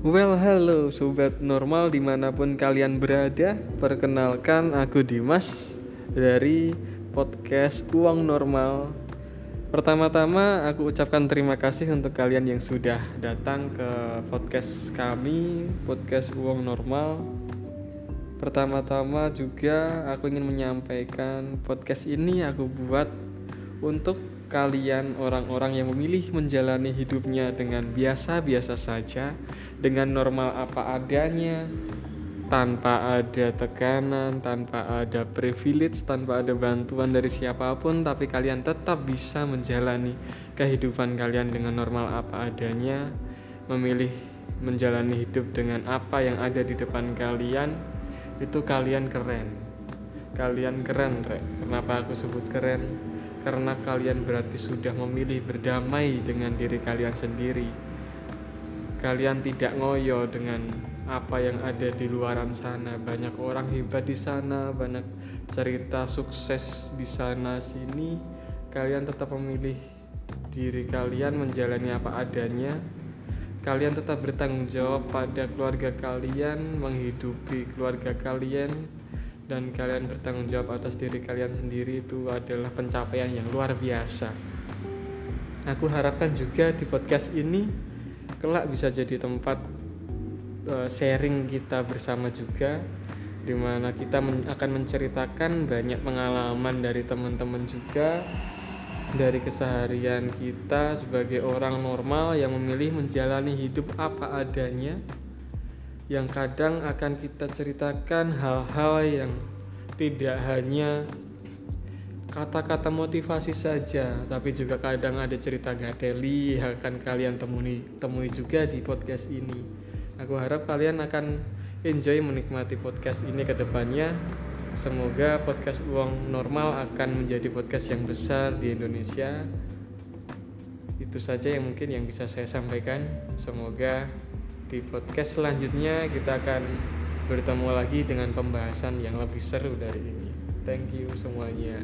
Well, halo sobat normal di mana pun kalian berada. Perkenalkan, aku Dimas dari podcast Uang Normal. Pertama-tama, aku ucapkan terima kasih untuk kalian yang sudah datang ke podcast kami, podcast Uang Normal. Pertama-tama juga aku ingin menyampaikan podcast ini aku buat untuk kalian orang-orang yang memilih menjalani hidupnya dengan biasa-biasa saja, dengan normal apa adanya, tanpa ada tekanan, tanpa ada privilege, tanpa ada bantuan dari siapa pun, tapi kalian tetap bisa menjalani kehidupan kalian dengan normal apa adanya, memilih menjalani hidup dengan apa yang ada di depan kalian, itu kalian keren. Kalian keren, Rek. Kenapa aku sebut keren? Karena kalian berarti sudah memilih berdamai dengan diri kalian sendiri. Kalian tidak ngoyo dengan apa yang ada di luaran sana. Banyak orang hebat di sana, banyak cerita sukses di sana sini. Kalian tetap memilih diri kalian menjalani apa adanya. Kalian tetap bertanggung jawab pada keluarga kalian, menghidupi keluarga kalian, dan kalian bertanggung jawab atas diri kalian sendiri itu adalah pencapaian yang luar biasa. Aku harapkan juga di podcast ini kelak bisa jadi tempat uh, sharing kita bersama juga di mana kita akan menceritakan banyak pengalaman dari teman-teman juga dari keseharian kita sebagai orang normal yang memilih menjalani hidup apa adanya yang kadang akan kita ceritakan hal-hal yang tidak hanya kata-kata motivasi saja, tapi juga kadang ada cerita gateli yang akan kalian temui temui juga di podcast ini. Aku harap kalian akan enjoy menikmati podcast ini ke depannya. Semoga podcast uang normal akan menjadi podcast yang besar di Indonesia. Itu saja yang mungkin yang bisa saya sampaikan. Semoga di podcast selanjutnya kita akan bertemu lagi dengan pembahasan yang lebih seru dari ini. Thank you semuanya.